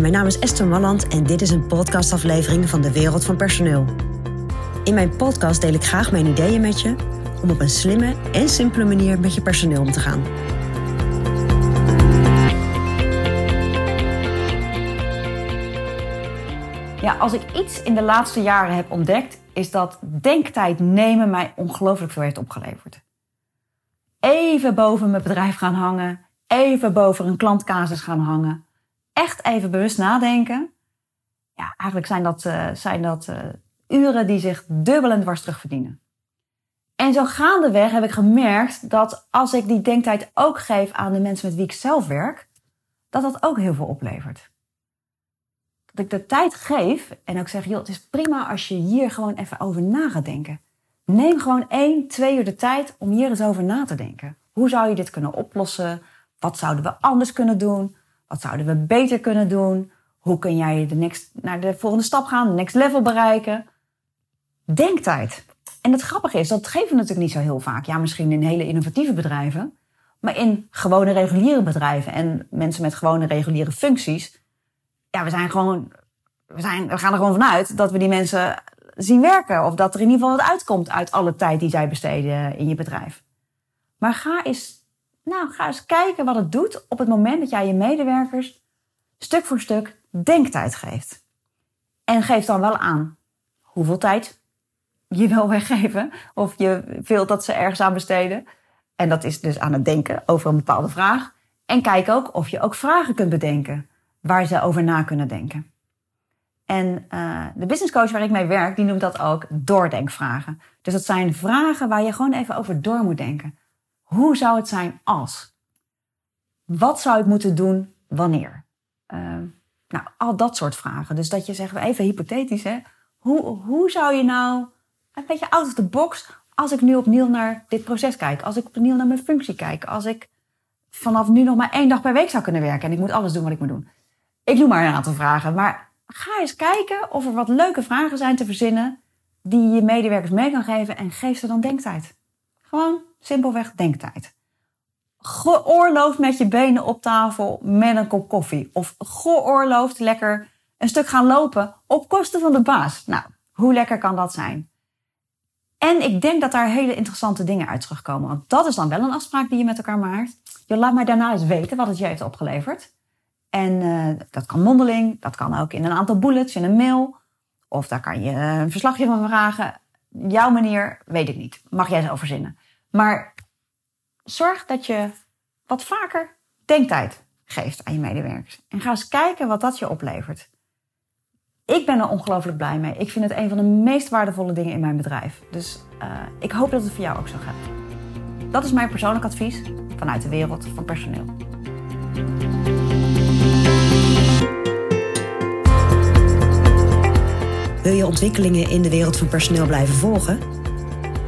Mijn naam is Esther Malland en dit is een podcastaflevering van de Wereld van Personeel. In mijn podcast deel ik graag mijn ideeën met je om op een slimme en simpele manier met je personeel om te gaan. Ja, als ik iets in de laatste jaren heb ontdekt, is dat denktijd nemen mij ongelooflijk veel heeft opgeleverd. Even boven mijn bedrijf gaan hangen, even boven een klantcasus gaan hangen, echt even bewust nadenken. Ja, eigenlijk zijn dat, uh, zijn dat uh, uren die zich dubbel en dwars terug verdienen. En zo gaandeweg heb ik gemerkt dat als ik die denktijd ook geef aan de mensen met wie ik zelf werk, dat dat ook heel veel oplevert. Dat ik de tijd geef en ook zeg, joh, het is prima als je hier gewoon even over na gaat denken. Neem gewoon één, twee uur de tijd om hier eens over na te denken. Hoe zou je dit kunnen oplossen? Wat zouden we anders kunnen doen? Wat zouden we beter kunnen doen? Hoe kun jij de next, naar de volgende stap gaan, de next level bereiken? Denktijd. En het grappige is, dat geven we natuurlijk niet zo heel vaak. Ja, misschien in hele innovatieve bedrijven. Maar in gewone reguliere bedrijven en mensen met gewone reguliere functies. Ja, we zijn gewoon, we, zijn, we gaan er gewoon vanuit dat we die mensen zien werken. Of dat er in ieder geval wat uitkomt uit alle tijd die zij besteden in je bedrijf. Maar ga eens, nou, ga eens kijken wat het doet op het moment dat jij je medewerkers stuk voor stuk denktijd geeft. En geef dan wel aan hoeveel tijd je wil weggeven. Of je wilt dat ze ergens aan besteden. En dat is dus aan het denken over een bepaalde vraag. En kijk ook of je ook vragen kunt bedenken waar ze over na kunnen denken. En uh, de business coach waar ik mee werk, die noemt dat ook doordenkvragen. Dus dat zijn vragen waar je gewoon even over door moet denken. Hoe zou het zijn als? Wat zou ik moeten doen wanneer? Uh, nou, al dat soort vragen. Dus dat je zegt, even hypothetisch, hè. Hoe, hoe zou je nou, een beetje out of the box, als ik nu opnieuw naar dit proces kijk, als ik opnieuw naar mijn functie kijk, als ik vanaf nu nog maar één dag per week zou kunnen werken en ik moet alles doen wat ik moet doen. Ik noem maar een aantal vragen, maar ga eens kijken of er wat leuke vragen zijn te verzinnen die je medewerkers mee kan geven en geef ze dan denktijd. Gewoon simpelweg denktijd. Geoorloofd met je benen op tafel met een kop koffie. Of geoorloofd lekker een stuk gaan lopen op kosten van de baas. Nou, hoe lekker kan dat zijn? En ik denk dat daar hele interessante dingen uit terugkomen. Want dat is dan wel een afspraak die je met elkaar maakt. Je laat mij daarna eens weten wat het je heeft opgeleverd. En uh, dat kan mondeling, dat kan ook in een aantal bullets, in een mail. Of daar kan je een verslagje van vragen. Jouw manier, weet ik niet. Mag jij zelf verzinnen. Maar zorg dat je wat vaker denktijd geeft aan je medewerkers. En ga eens kijken wat dat je oplevert. Ik ben er ongelooflijk blij mee. Ik vind het een van de meest waardevolle dingen in mijn bedrijf. Dus uh, ik hoop dat het voor jou ook zo gaat. Dat is mijn persoonlijk advies vanuit de wereld van personeel. Wil je ontwikkelingen in de wereld van personeel blijven volgen?